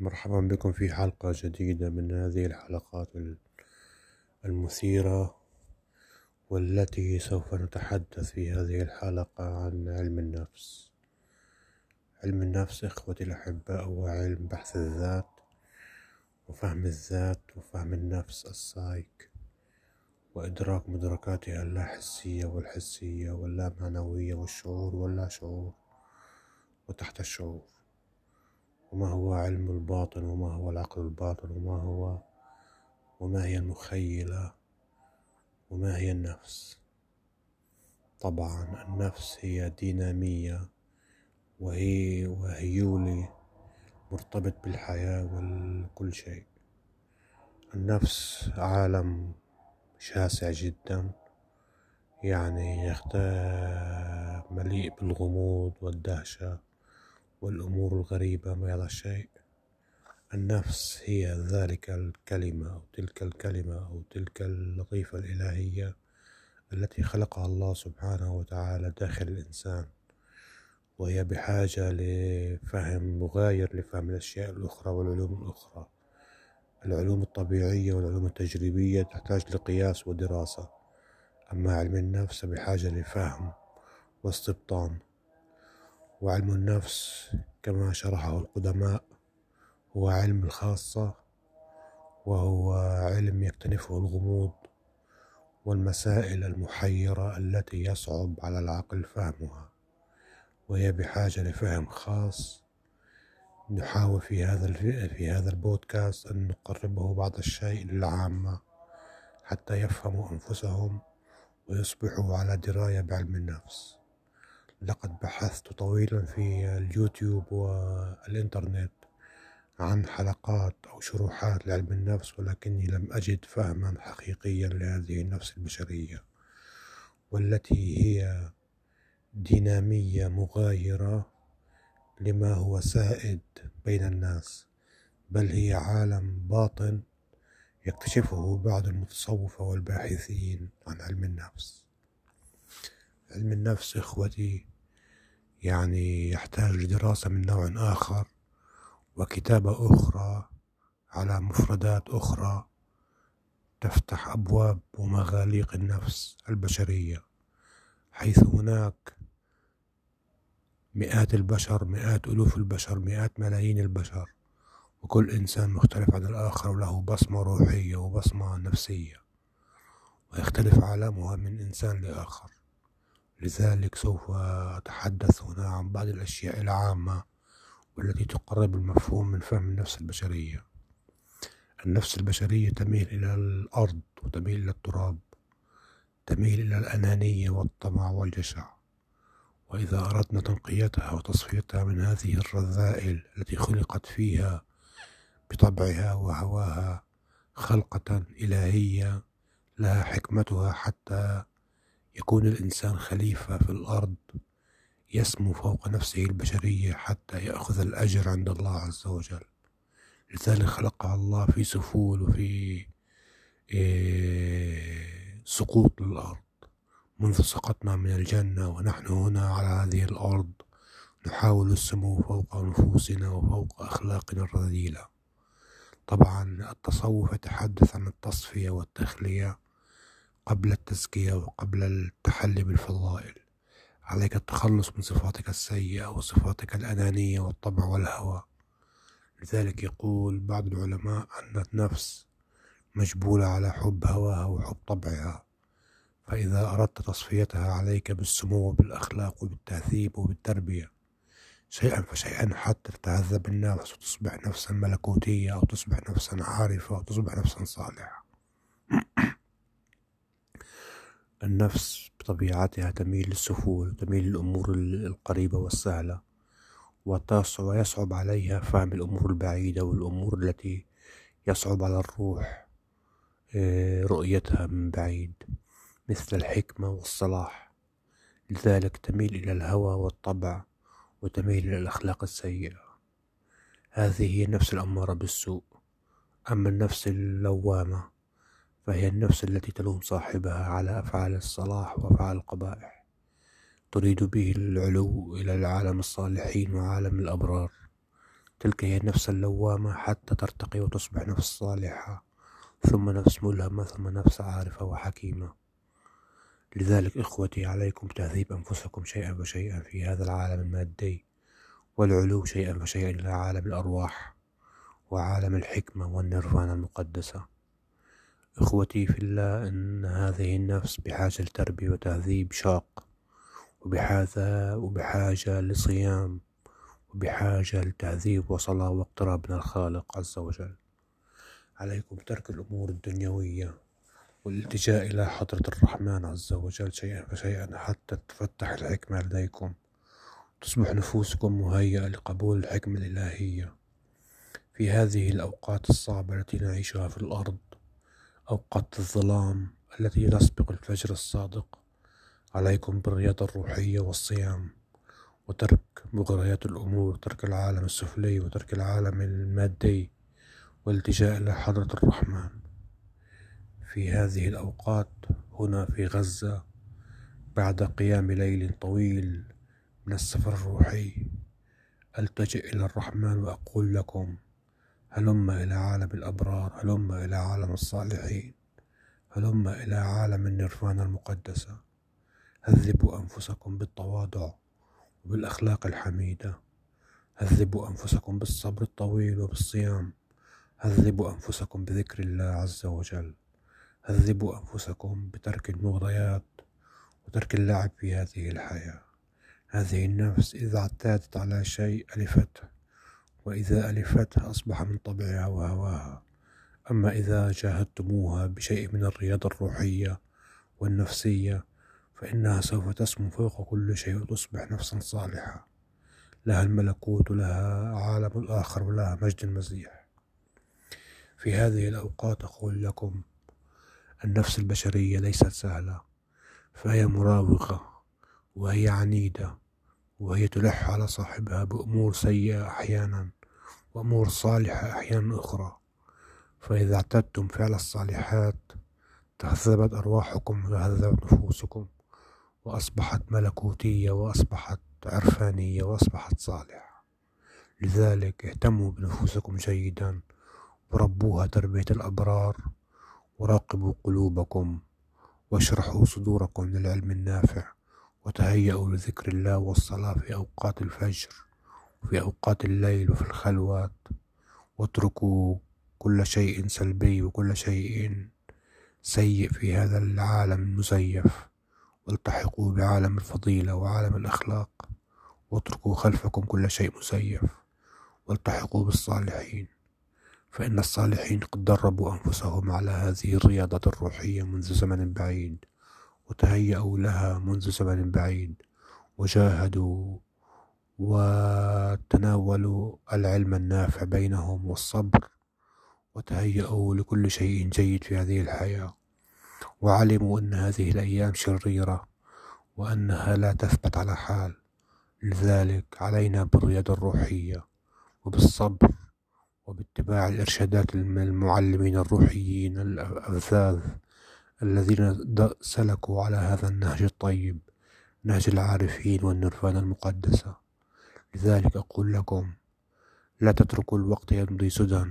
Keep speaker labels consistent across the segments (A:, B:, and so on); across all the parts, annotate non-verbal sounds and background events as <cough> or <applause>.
A: مرحبا بكم في حلقة جديدة من هذه الحلقات المثيرة والتي سوف نتحدث في هذه الحلقة عن علم النفس. علم النفس إخوتي الأحباء هو علم بحث الذات وفهم الذات وفهم النفس السايك وإدراك مدركاتها اللاحسية والحسية واللامعنوية والشعور واللا شعور وتحت الشعور. وما هو علم الباطن وما هو العقل الباطن وما هو وما هي المخيلة وما هي النفس. طبعا النفس هي دينامية وهي وهيولي مرتبط بالحياة وكل شيء. النفس عالم شاسع جدا يعني مليء بالغموض والدهشة. والأمور الغريبة ما هذا الشيء النفس هي ذلك الكلمة أو تلك الكلمة أو تلك اللطيفة الإلهية التي خلقها الله سبحانه وتعالى داخل الإنسان. وهي بحاجة لفهم مغاير لفهم الأشياء الأخرى والعلوم الأخرى. العلوم الطبيعية والعلوم التجريبية تحتاج لقياس ودراسة. أما علم النفس بحاجة لفهم واستبطان. وعلم النفس كما شرحه القدماء هو علم الخاصة وهو علم يكتنفه الغموض والمسائل المحيرة التي يصعب على العقل فهمها وهي بحاجة لفهم خاص. نحاول في هذا في هذا البودكاست أن نقربه بعض الشيء للعامة حتى يفهموا أنفسهم ويصبحوا على دراية بعلم النفس. لقد بحثت طويلا في اليوتيوب والإنترنت عن حلقات أو شروحات لعلم النفس ولكني لم أجد فهما حقيقيا لهذه النفس البشرية والتي هي دينامية مغايرة لما هو سائد بين الناس بل هي عالم باطن يكتشفه بعض المتصوفة والباحثين عن علم النفس. علم النفس إخوتي يعني يحتاج لدراسة من نوع آخر وكتابة أخرى على مفردات أخرى تفتح أبواب ومغاليق النفس البشرية حيث هناك مئات البشر مئات ألوف البشر مئات ملايين البشر وكل إنسان مختلف عن الآخر وله بصمة روحية وبصمة نفسية ويختلف عالمها من إنسان لآخر. لذلك سوف أتحدث هنا عن بعض الأشياء العامة والتي تقرب المفهوم من فهم النفس البشرية. النفس البشرية تميل إلى الأرض وتميل إلى التراب تميل إلى الأنانية والطمع والجشع. وإذا أردنا تنقيتها وتصفيتها من هذه الرذائل التي خلقت فيها بطبعها وهواها خلقة إلهية لها حكمتها حتى يكون الإنسان خليفة في الأرض يسمو فوق نفسه البشرية حتى يأخذ الأجر عند الله عز وجل. لذلك خلقها الله في سفول وفي إيه، سقوط للأرض. منذ سقطنا من الجنة ونحن هنا على هذه الأرض نحاول السمو فوق نفوسنا وفوق أخلاقنا الرذيلة. طبعا التصوف يتحدث عن التصفية والتخلية. قبل التزكية وقبل التحلي بالفضائل. عليك التخلص من صفاتك السيئة وصفاتك الأنانية والطمع والهوى. لذلك يقول بعض العلماء أن النفس مجبولة على حب هواها وحب طبعها. فإذا أردت تصفيتها عليك بالسمو وبالأخلاق وبالتهذيب وبالتربية شيئا فشيئا حتى تتهذب النفس وتصبح نفسا ملكوتية أو تصبح نفسا عارفة أو تصبح نفسا صالحة. النفس بطبيعتها تميل للسهول تميل للأمور القريبة والسهلة ويصعب عليها فهم الأمور البعيدة والأمور التي يصعب على الروح آه، رؤيتها من بعيد مثل الحكمة والصلاح. لذلك تميل إلى الهوى والطبع وتميل إلى الأخلاق السيئة. هذه هي النفس الأمارة بالسوء. أما النفس اللوامة فهي النفس التي تلوم صاحبها على أفعال الصلاح وأفعال القبائح. تريد به العلو إلى العالم الصالحين وعالم الأبرار. تلك هي النفس اللوامة حتى ترتقي وتصبح نفس صالحة. ثم نفس ملهمة ثم نفس عارفة وحكيمة. لذلك إخوتي عليكم تهذيب أنفسكم شيئا فشيئا في هذا العالم المادي. والعلو شيئا فشيئا إلى عالم الأرواح وعالم الحكمة والنيرفانا المقدسة. إخوتي في الله إن هذه النفس بحاجة لتربية وتهذيب شاق وبحاجة وبحاجة لصيام وبحاجة لتهذيب وصلاة واقتراب من الخالق عز وجل. عليكم ترك الأمور الدنيوية والالتجاء إلى حضرة الرحمن عز وجل شيئا فشيئا حتى تفتح الحكمة لديكم تصبح نفوسكم مهيئة لقبول الحكمة الإلهية. في هذه الأوقات الصعبة التي نعيشها في الأرض أوقات الظلام التي تسبق الفجر الصادق عليكم بالرياضة الروحية والصيام وترك مغريات الأمور ترك العالم السفلي وترك العالم المادي والالتجاء إلى حضرة الرحمن. في هذه الأوقات هنا في غزة بعد قيام ليل طويل من السفر الروحي ألتجئ إلى الرحمن وأقول لكم هلم إلى عالم الأبرار هلم إلى عالم الصالحين هلم إلى عالم النيرفانا المقدسة. هذبوا أنفسكم بالتواضع وبالأخلاق الحميدة. هذبوا أنفسكم بالصبر الطويل وبالصيام. هذبوا أنفسكم بذكر الله عز وجل. هذبوا أنفسكم بترك المغريات وترك اللعب في هذه الحياة. هذه النفس إذا اعتادت على شيء ألفته. وإذا ألفته أصبح من طبعها وهواها. أما إذا جاهدتموها بشيء من الرياضة الروحية والنفسية فإنها سوف تسمو فوق كل شيء وتصبح نفسا صالحة. لها الملكوت ولها عالم الآخر ولها مجد المسيح. في هذه الأوقات أقول لكم النفس البشرية ليست سهلة فهي مراوغة وهي عنيدة وهي تلح على صاحبها بأمور سيئة أحيانا. وأمور صالحة أحيانا أخرى. فإذا اعتدتم فعل الصالحات تهذبت أرواحكم وتهذبت نفوسكم وأصبحت ملكوتية وأصبحت عرفانية وأصبحت صالحة. لذلك اهتموا بنفوسكم جيدا وربوها تربية الأبرار وراقبوا قلوبكم واشرحوا صدوركم للعلم النافع وتهيأوا لذكر الله والصلاة في أوقات الفجر. وفي أوقات الليل وفي الخلوات. واتركوا كل شيء سلبي وكل شيء سيء في هذا العالم المزيف. والتحقوا بعالم الفضيلة وعالم الأخلاق. واتركوا خلفكم كل شيء مزيف. والتحقوا بالصالحين. فإن الصالحين قد دربوا أنفسهم على هذه الرياضة الروحية منذ زمن بعيد. وتهيأوا لها منذ زمن بعيد. وجاهدوا وتناولوا العلم النافع بينهم والصبر وتهيأوا لكل شيء جيد في هذه الحياة. وعلموا أن هذه الأيام شريرة وأنها لا تثبت على حال. لذلك علينا بالرياضة الروحية وبالصبر وباتباع الإرشادات المعلمين الروحيين الأفذاذ الذين سلكوا على هذا النهج الطيب نهج العارفين والنرفان المقدسة. لذلك أقول لكم لا تتركوا الوقت يمضي سدى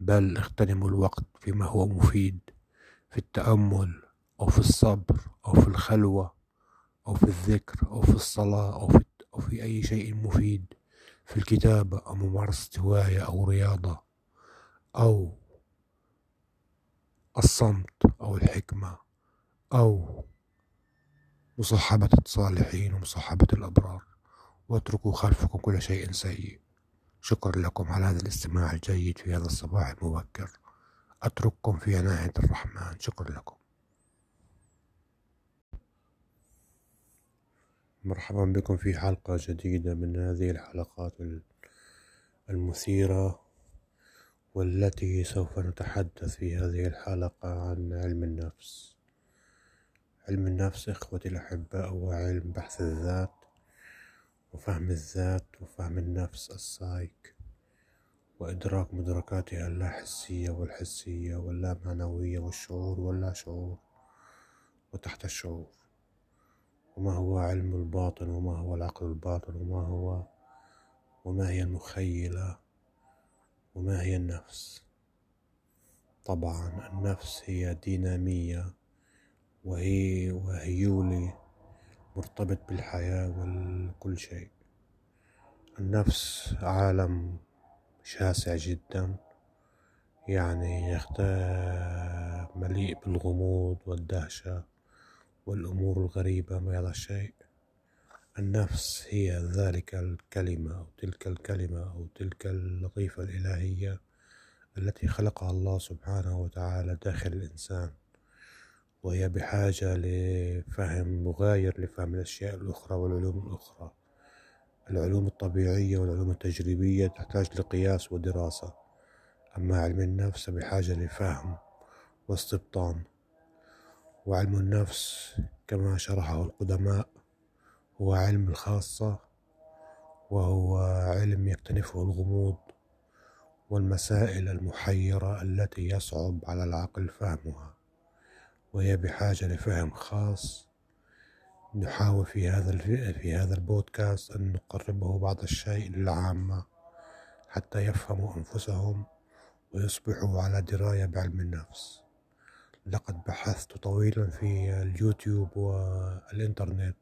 A: بل اغتنموا الوقت فيما هو مفيد في التأمل أو في الصبر أو في الخلوة أو في الذكر أو في الصلاة أو في, أو في أي شيء مفيد في الكتابة أو ممارسة هواية أو رياضة أو الصمت أو الحكمة أو مصاحبة الصالحين ومصاحبة الأبرار. واتركوا خلفكم كل شيء سيء. شكرا لكم على هذا الاستماع الجيد في هذا الصباح المبكر. أترككم في عناية الرحمن. شكرا لكم. مرحبا بكم في حلقة جديدة من هذه الحلقات المثيرة والتي سوف نتحدث في هذه الحلقة عن علم النفس. علم النفس إخوتي الأحباء هو علم بحث الذات. وفهم الذات وفهم النفس السايك وإدراك مدركاتها اللاحسية والحسية واللامعنوية والشعور واللا شعور وتحت الشعور. وما هو علم الباطن وما هو العقل الباطن وما هو وما هي المخيلة وما هي النفس. طبعا النفس هي دينامية وهي وهيولي مرتبط بالحياة وكل شيء. النفس عالم شاسع جدا يعني مليء بالغموض والدهشة والأمور الغريبة ما هذا الشيء النفس هي ذلك الكلمة أو تلك الكلمة أو تلك اللطيفة الإلهية التي خلقها الله سبحانه وتعالى داخل الإنسان. وهي بحاجة لفهم مغاير لفهم الأشياء الأخرى والعلوم الأخرى. العلوم الطبيعية والعلوم التجريبية تحتاج لقياس ودراسة. أما علم النفس بحاجة لفهم واستبطان. وعلم النفس كما شرحه القدماء هو علم الخاصة وهو علم يكتنفه الغموض والمسائل المحيرة التي يصعب على العقل فهمها. وهي بحاجة لفهم خاص نحاول في هذا في هذا البودكاست أن نقربه بعض الشيء للعامة حتى يفهموا أنفسهم ويصبحوا على دراية بعلم النفس. لقد بحثت طويلا في اليوتيوب والإنترنت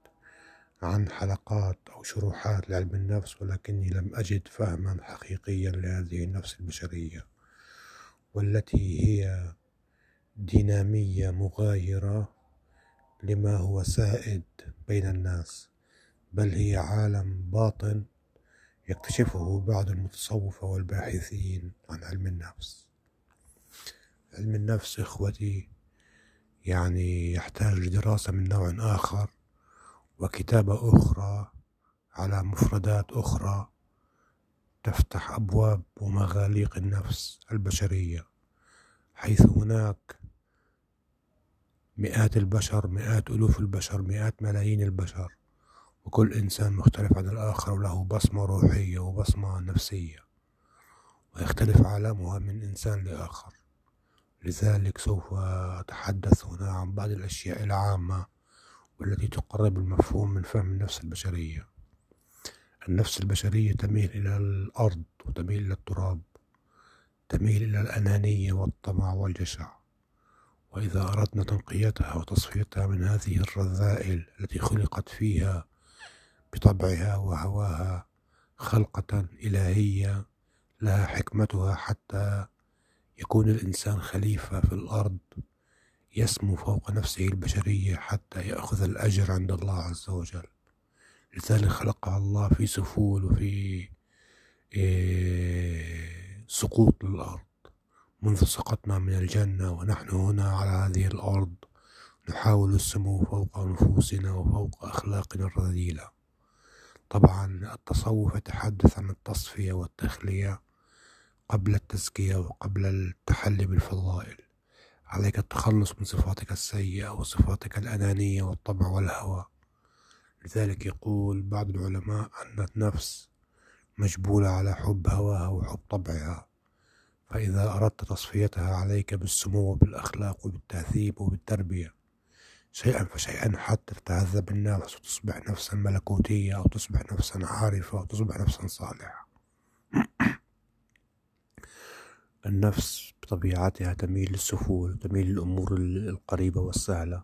A: عن حلقات أو شروحات لعلم النفس ولكني لم أجد فهما حقيقيا لهذه النفس البشرية والتي هي دينامية مغايرة لما هو سائد بين الناس بل هي عالم باطن يكتشفه بعض المتصوفة والباحثين عن علم النفس. علم النفس إخوتي يعني يحتاج لدراسة من نوع آخر وكتابة أخرى على مفردات أخرى تفتح أبواب ومغاليق النفس البشرية حيث هناك مئات البشر مئات ألوف البشر مئات ملايين البشر. وكل إنسان مختلف عن الآخر وله بصمة روحية وبصمة نفسية. ويختلف عالمها من إنسان لآخر. لذلك سوف أتحدث هنا عن بعض الأشياء العامة والتي تقرب المفهوم من فهم النفس البشرية. النفس البشرية تميل إلى الأرض وتميل إلى التراب تميل إلى الأنانية والطمع والجشع. وإذا أردنا تنقيتها وتصفيتها من هذه الرذائل التي خلقت فيها بطبعها وهواها خلقة إلهية لها حكمتها حتى يكون الإنسان خليفة في الأرض يسمو فوق نفسه البشرية حتى يأخذ الأجر عند الله عز وجل. لذلك خلقها الله في سفول وفي إيه، سقوط للأرض. منذ سقطنا من الجنة ونحن هنا على هذه الأرض نحاول السمو فوق نفوسنا وفوق أخلاقنا الرذيلة. طبعا التصوف يتحدث عن التصفية والتخلية قبل التزكية وقبل التحلي بالفضائل. عليك التخلص من صفاتك السيئة وصفاتك الأنانية والطبع والهوى. لذلك يقول بعض العلماء أن النفس مجبولة على حب هواها وحب طبعها. فإذا أردت تصفيتها عليك بالسمو وبالأخلاق وبالتهذيب وبالتربية شيئا فشيئا حتى تتهذب النفس وتصبح نفسا ملكوتية أو تصبح نفسا عارفة أو تصبح نفسا صالحة. <clears throat> النفس بطبيعتها تميل للسهول وتميل للأمور القريبة والسهلة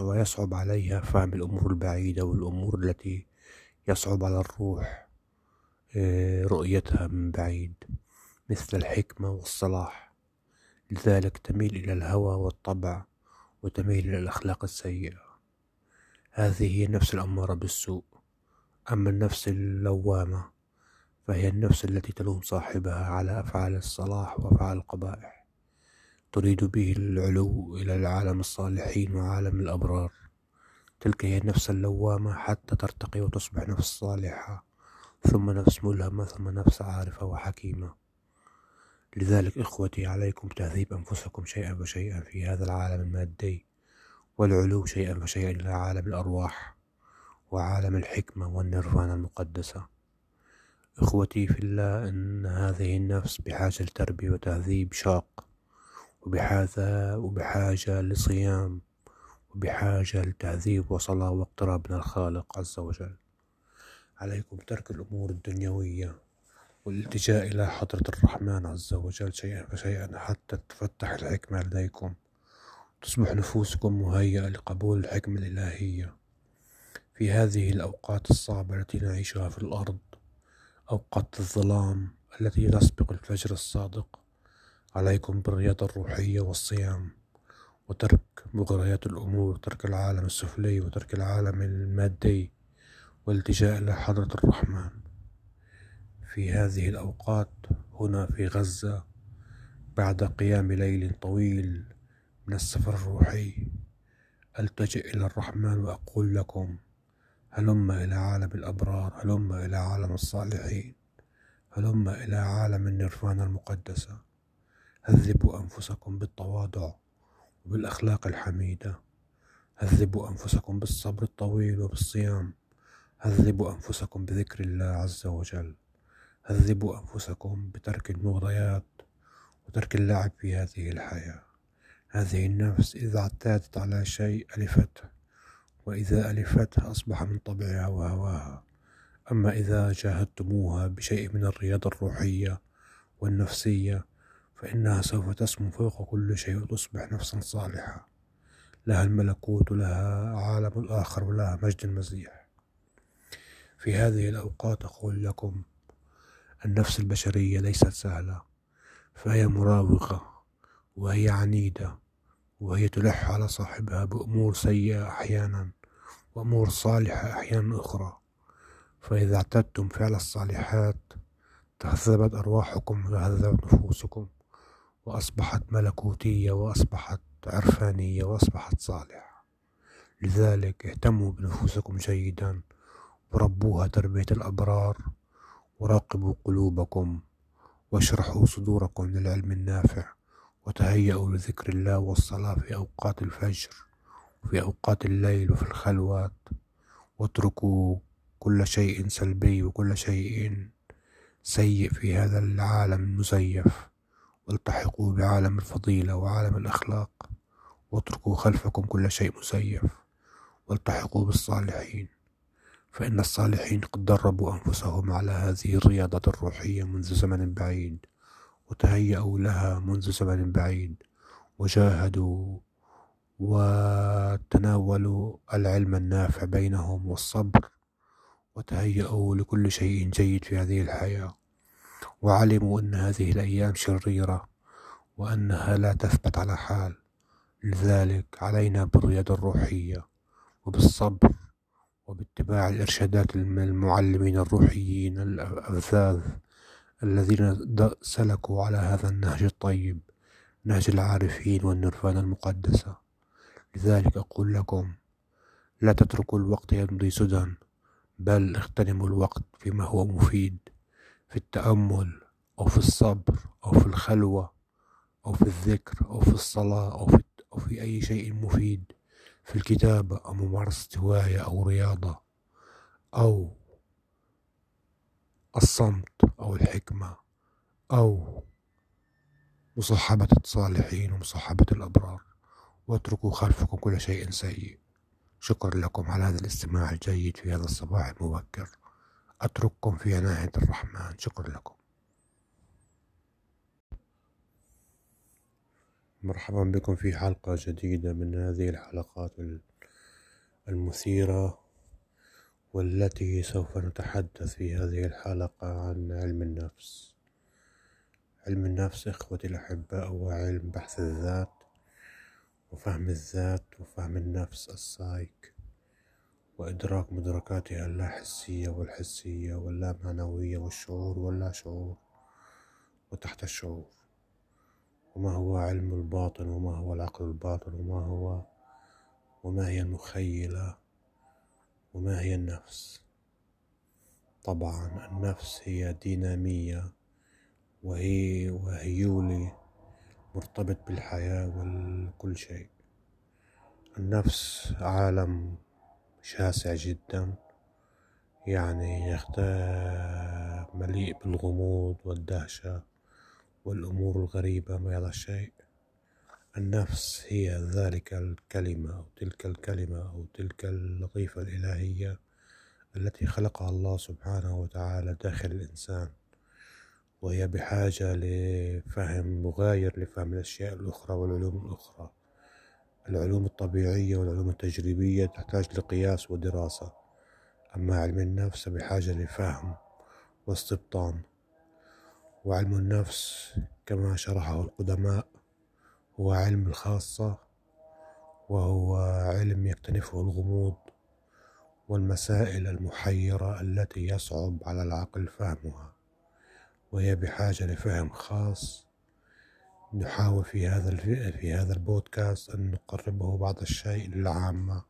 A: ويصعب عليها فهم الأمور البعيدة والأمور التي يصعب على الروح آه، رؤيتها من بعيد. مثل الحكمة والصلاح. لذلك تميل إلى الهوى والطبع وتميل إلى الأخلاق السيئة. هذه هي النفس الأمارة بالسوء. أما النفس اللوامة فهي النفس التي تلوم صاحبها على أفعال الصلاح وأفعال القبائح. تريد به العلو إلى العالم الصالحين وعالم الأبرار. تلك هي النفس اللوامة حتى ترتقي وتصبح نفس صالحة ثم نفس ملهمة ثم نفس عارفة وحكيمة. لذلك إخوتي عليكم تهذيب أنفسكم شيئا فشيئا في هذا العالم المادي والعلو شيئا فشيئا إلى عالم الأرواح وعالم الحكمة والنيرفانا المقدسة. إخوتي في الله أن هذه النفس بحاجة لتربية وتهذيب شاق وبحاجة وبحاجة لصيام وبحاجة لتهذيب وصلاة واقتراب من الخالق عز وجل. عليكم ترك الأمور الدنيوية. والالتجاء إلى حضرة الرحمن عز وجل شيئا فشيئا حتى تفتح الحكمة لديكم. تصبح نفوسكم مهيئة لقبول الحكمة الإلهية في هذه الأوقات الصعبة التي نعيشها في الأرض أوقات الظلام التي تسبق الفجر الصادق عليكم بالرياضة الروحية والصيام وترك مغريات الأمور ترك العالم السفلي وترك العالم المادي والالتجاء إلى حضرة الرحمن. في هذه الأوقات هنا في غزة بعد قيام ليل طويل من السفر الروحي ألتجئ إلى الرحمن وأقول لكم هلم إلى عالم الأبرار هلم إلى عالم الصالحين هلم إلى عالم النيرفانا المقدسة. هذبوا أنفسكم بالتواضع وبالأخلاق الحميدة. هذبوا أنفسكم بالصبر الطويل وبالصيام. هذبوا أنفسكم بذكر الله عز وجل. هذبوا أنفسكم بترك المغريات وترك اللعب في هذه الحياة. هذه النفس إذا اعتادت على شيء ألفته وإذا ألفته أصبح من طبعها وهواها. أما إذا جاهدتموها بشيء من الرياضة الروحية والنفسية فإنها سوف تسمو فوق كل شيء وتصبح نفسا صالحة لها الملكوت ولها عالم الآخر ولها مجد المسيح. في هذه الأوقات أقول لكم النفس البشرية ليست سهلة فهي مراوغة وهي عنيدة وهي تلح على صاحبها بأمور سيئة أحيانا وأمور صالحة أحيانا أخرى. فإذا اعتدتم فعل الصالحات تهذبت أرواحكم وتهذبت نفوسكم وأصبحت ملكوتية وأصبحت عرفانية وأصبحت صالحة. لذلك اهتموا بنفوسكم جيدا وربوها تربية الأبرار وراقبوا قلوبكم واشرحوا صدوركم للعلم النافع وتهيأوا لذكر الله والصلاة في أوقات الفجر وفي أوقات الليل وفي الخلوات. واتركوا كل شيء سلبي وكل شيء سيء في هذا العالم المزيف. والتحقوا بعالم الفضيلة وعالم الأخلاق. واتركوا خلفكم كل شيء مزيف. والتحقوا بالصالحين. فإن الصالحين قد دربوا أنفسهم على هذه الرياضة الروحية منذ زمن بعيد وتهيأوا لها منذ زمن بعيد وجاهدوا وتناولوا العلم النافع بينهم والصبر وتهيأوا لكل شيء جيد في هذه الحياة. وعلموا أن هذه الأيام شريرة وأنها لا تثبت على حال. لذلك علينا بالرياضة الروحية وبالصبر وباتباع الإرشادات المعلمين الروحيين الأفذاذ الذين سلكوا على هذا النهج الطيب نهج العارفين والنرفان المقدسة. لذلك أقول لكم لا تتركوا الوقت يمضي سدى بل اغتنموا الوقت فيما هو مفيد في التأمل أو في الصبر أو في الخلوة أو في الذكر أو في الصلاة أو في, أو في أي شيء مفيد. في الكتابة أو ممارسة هواية أو رياضة أو الصمت أو الحكمة أو مصاحبة الصالحين ومصاحبة الأبرار. واتركوا خلفكم كل شيء سيء. شكرا لكم على هذا الاستماع الجيد في هذا الصباح المبكر. أترككم في عناية الرحمن. شكرا لكم. مرحبا بكم في حلقة جديدة من هذه الحلقات المثيرة والتي سوف نتحدث في هذه الحلقة عن علم النفس. علم النفس إخوتي الأحباء هو علم بحث الذات وفهم الذات وفهم النفس السايك وإدراك مدركاتها اللا حسية والحسية واللا معنوية والشعور واللا شعور وتحت الشعور. وما هو علم الباطن وما هو العقل الباطن وما هو وما هي المخيلة وما هي النفس. طبعا النفس هي دينامية وهي وهيولي مرتبط بالحياة وكل شيء. النفس عالم شاسع جدا يعني مليء بالغموض والدهشة. والأمور الغريبة ما هذا الشيء النفس هي ذلك الكلمة أو تلك الكلمة أو تلك اللطيفة الإلهية التي خلقها الله سبحانه وتعالى داخل الإنسان. وهي بحاجة لفهم مغاير لفهم الأشياء الأخرى والعلوم الأخرى. العلوم الطبيعية والعلوم التجريبية تحتاج لقياس ودراسة. أما علم النفس بحاجة لفهم واستبطان. وعلم النفس كما شرحه القدماء هو علم الخاصة وهو علم يكتنفه الغموض والمسائل المحيرة التي يصعب على العقل فهمها وهي بحاجة لفهم خاص. نحاول في هذا في هذا البودكاست أن نقربه بعض الشيء للعامة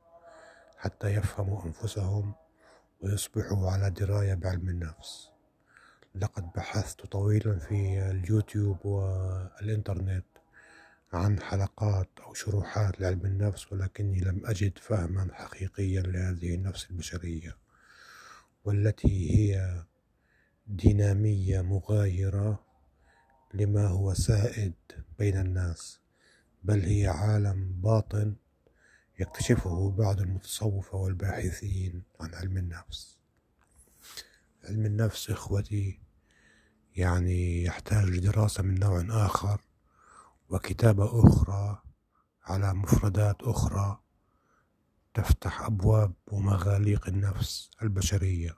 A: حتى يفهموا أنفسهم ويصبحوا على دراية بعلم النفس. لقد بحثت طويلا في اليوتيوب والإنترنت عن حلقات أو شروحات لعلم النفس ولكني لم أجد فهما حقيقيا لهذه النفس البشرية والتي هي دينامية مغايرة لما هو سائد بين الناس بل هي عالم باطن يكتشفه بعض المتصوفة والباحثين عن علم النفس. علم النفس إخوتي يعني يحتاج لدراسة من نوع آخر وكتابة أخرى على مفردات أخرى تفتح أبواب ومغاليق النفس البشرية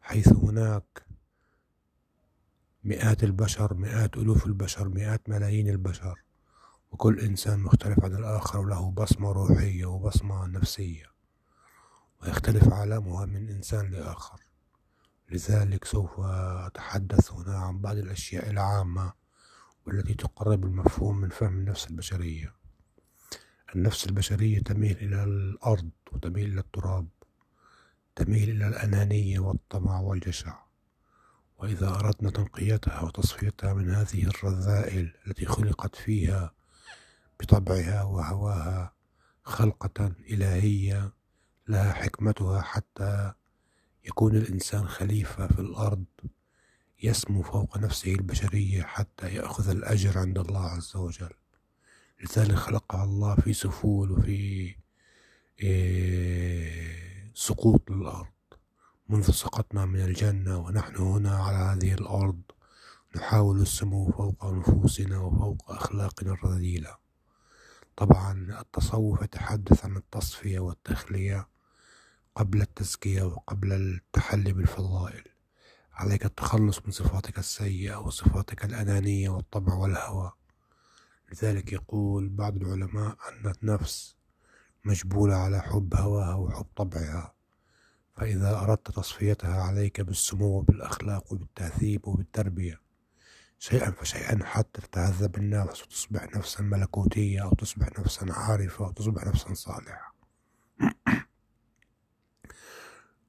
A: حيث هناك مئات البشر مئات ألوف البشر مئات ملايين البشر وكل إنسان مختلف عن الآخر وله بصمة روحية وبصمة نفسية ويختلف عالمها من إنسان لآخر. لذلك سوف أتحدث هنا عن بعض الأشياء العامة والتي تقرب المفهوم من فهم النفس البشرية. النفس البشرية تميل إلى الأرض وتميل إلى التراب تميل إلى الأنانية والطمع والجشع. وإذا أردنا تنقيتها وتصفيتها من هذه الرذائل التي خلقت فيها بطبعها وهواها خلقة إلهية لها حكمتها حتى يكون الإنسان خليفة في الأرض يسمو فوق نفسه البشرية حتى يأخذ الأجر عند الله عز وجل. لذلك خلقها الله في سفول وفي إيه، سقوط للأرض. منذ سقطنا من الجنة ونحن هنا على هذه الأرض نحاول السمو فوق نفوسنا وفوق أخلاقنا الرذيلة. طبعا التصوف يتحدث عن التصفية والتخلية. قبل التزكية وقبل التحلي بالفضائل. عليك التخلص من صفاتك السيئة وصفاتك الأنانية والطبع والهوى. لذلك يقول بعض العلماء أن النفس مجبولة على حب هواها وحب طبعها. فإذا أردت تصفيتها عليك بالسمو وبالأخلاق وبالتهذيب وبالتربية شيئا فشيئا حتى تتهذب النفس وتصبح نفسا ملكوتية أو تصبح نفسا عارفة أو تصبح نفسا صالحة.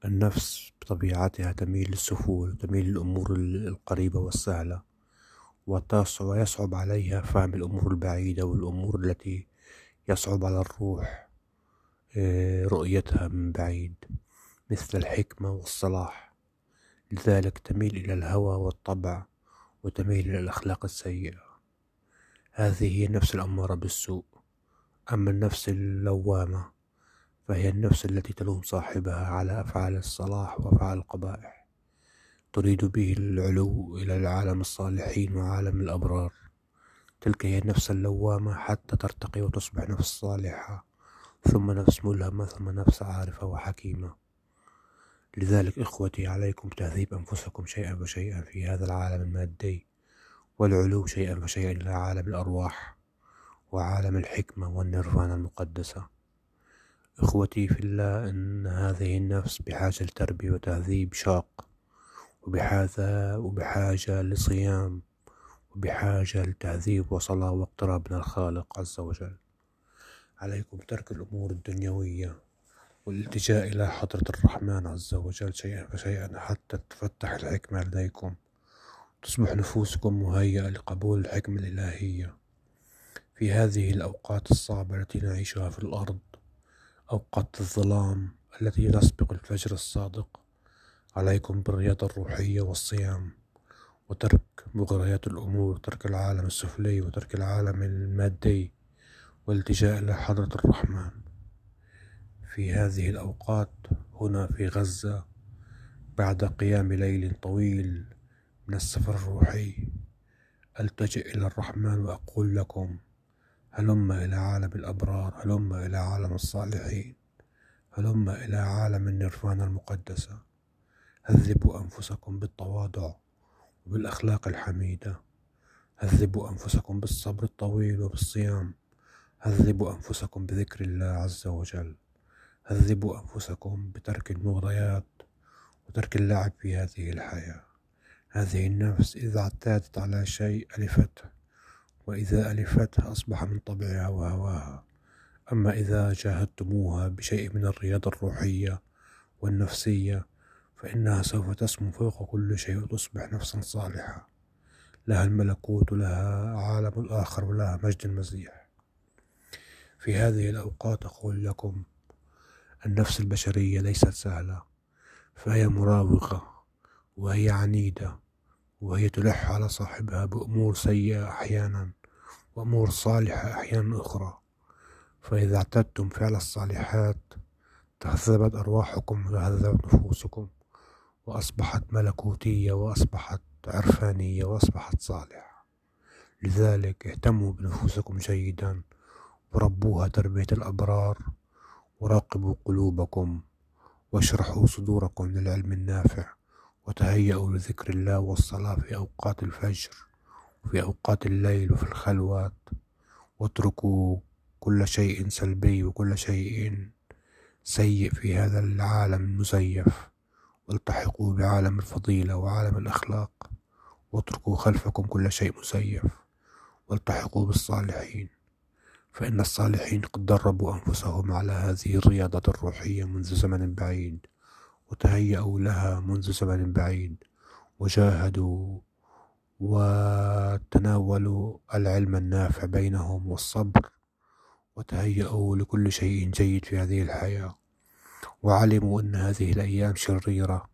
A: النفس بطبيعتها تميل للسفول وتميل للأمور القريبة والسهلة ويصعب عليها فهم الأمور البعيدة والأمور التي يصعب على الروح آه، رؤيتها من بعيد مثل الحكمة والصلاح. لذلك تميل إلى الهوى والطبع وتميل إلى الأخلاق السيئة. هذه هي النفس الأمارة بالسوء. أما النفس اللوامة فهي النفس التي تلوم صاحبها على أفعال الصلاح وأفعال القبائح. تريد به العلو إلى العالم الصالحين وعالم الأبرار. تلك هي النفس اللوامة حتى ترتقي وتصبح نفس صالحة. ثم نفس ملهمة ثم نفس عارفة وحكيمة. لذلك إخوتي عليكم تهذيب أنفسكم شيئا فشيئا في هذا العالم المادي والعلو شيئا فشيئا إلى عالم الأرواح وعالم الحكمة والنيرفانا المقدسة. إخوتي في الله إن هذه النفس بحاجة لتربية وتهذيب شاق وبحاجة وبحاجة لصيام وبحاجة لتهذيب وصلاة واقتراب من الخالق عز وجل. عليكم ترك الأمور الدنيوية والالتجاء إلى حضرة الرحمن عز وجل شيئا فشيئا حتى تفتح الحكمة لديكم. تصبح نفوسكم مهيئة لقبول الحكمة الإلهية في هذه الأوقات الصعبة التي نعيشها في الأرض. أوقات الظلام التي تسبق الفجر الصادق. عليكم بالرياضة الروحية والصيام وترك مغريات الأمور ترك العالم السفلي وترك العالم المادي والالتجاء إلى حضرة الرحمن. في هذه الأوقات هنا في غزة بعد قيام ليل طويل من السفر الروحي ألتجئ إلى الرحمن وأقول لكم هلم إلى عالم الأبرار هلم إلى عالم الصالحين هلم إلى عالم النيرفانا المقدسة. هذبوا أنفسكم بالتواضع وبالأخلاق الحميدة. هذبوا أنفسكم بالصبر الطويل وبالصيام. هذبوا أنفسكم بذكر الله عز وجل. هذبوا أنفسكم بترك المغريات وترك اللعب في هذه الحياة. هذه النفس إذا اعتادت على شيء ألفته. وإذا ألفته أصبح من طبعها وهواها. أما إذا جاهدتموها بشيء من الرياضة الروحية والنفسية فإنها سوف تسمو فوق كل شيء وتصبح نفسا صالحة. لها الملكوت ولها عالم الآخر ولها مجد المسيح. في هذه الأوقات أقول لكم النفس البشرية ليست سهلة فهي مراوغة وهي عنيدة وهي تلح على صاحبها بأمور سيئة أحيانا وأمور صالحة أحيانا أخرى. فإذا اعتدتم فعل الصالحات تهذبت أرواحكم وتهذبت نفوسكم وأصبحت ملكوتية وأصبحت عرفانية وأصبحت صالحة. لذلك اهتموا بنفوسكم جيدا وربوها تربية الأبرار وراقبوا قلوبكم واشرحوا صدوركم للعلم النافع. وتهيأوا لذكر الله والصلاة في أوقات الفجر وفي أوقات الليل وفي الخلوات. واتركوا كل شيء سلبي وكل شيء سيء في هذا العالم المزيف. والتحقوا بعالم الفضيلة وعالم الأخلاق. واتركوا خلفكم كل شيء مزيف والتحقوا بالصالحين. فإن الصالحين قد دربوا أنفسهم على هذه الرياضة الروحية منذ زمن بعيد. وتهيأوا لها منذ زمن بعيد. وجاهدوا وتناولوا العلم النافع بينهم والصبر. وتهيأوا لكل شيء جيد في هذه الحياة. وعلموا أن هذه الأيام شريرة.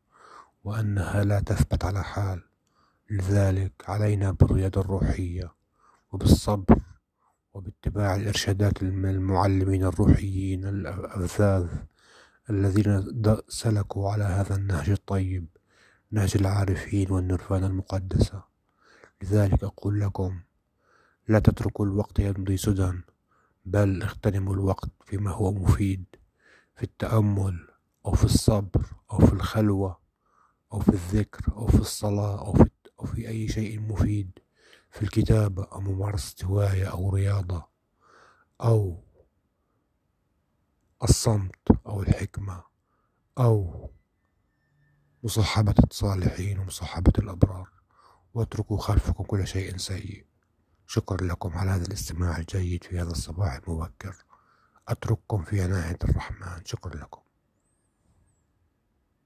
A: وأنها لا تثبت على حال. لذلك علينا بالرياضة الروحية. وبالصبر. وباتباع الإرشادات المعلمين الروحيين الأفذاذ. الذين سلكوا على هذا النهج الطيب نهج العارفين والنرفان المقدسة. لذلك أقول لكم لا تتركوا الوقت يمضي سدى بل اغتنموا الوقت فيما هو مفيد في التأمل أو في الصبر أو في الخلوة أو في الذكر أو في الصلاة أو في, أو في أي شيء مفيد في الكتابة أو ممارسة هواية أو رياضة أو الصمت أو الحكمة أو مصاحبة الصالحين ومصاحبة الأبرار. واتركوا خلفكم كل شيء سيء. شكرا لكم على هذا الاستماع الجيد في هذا الصباح المبكر. أترككم في عناية الرحمن. شكرا لكم.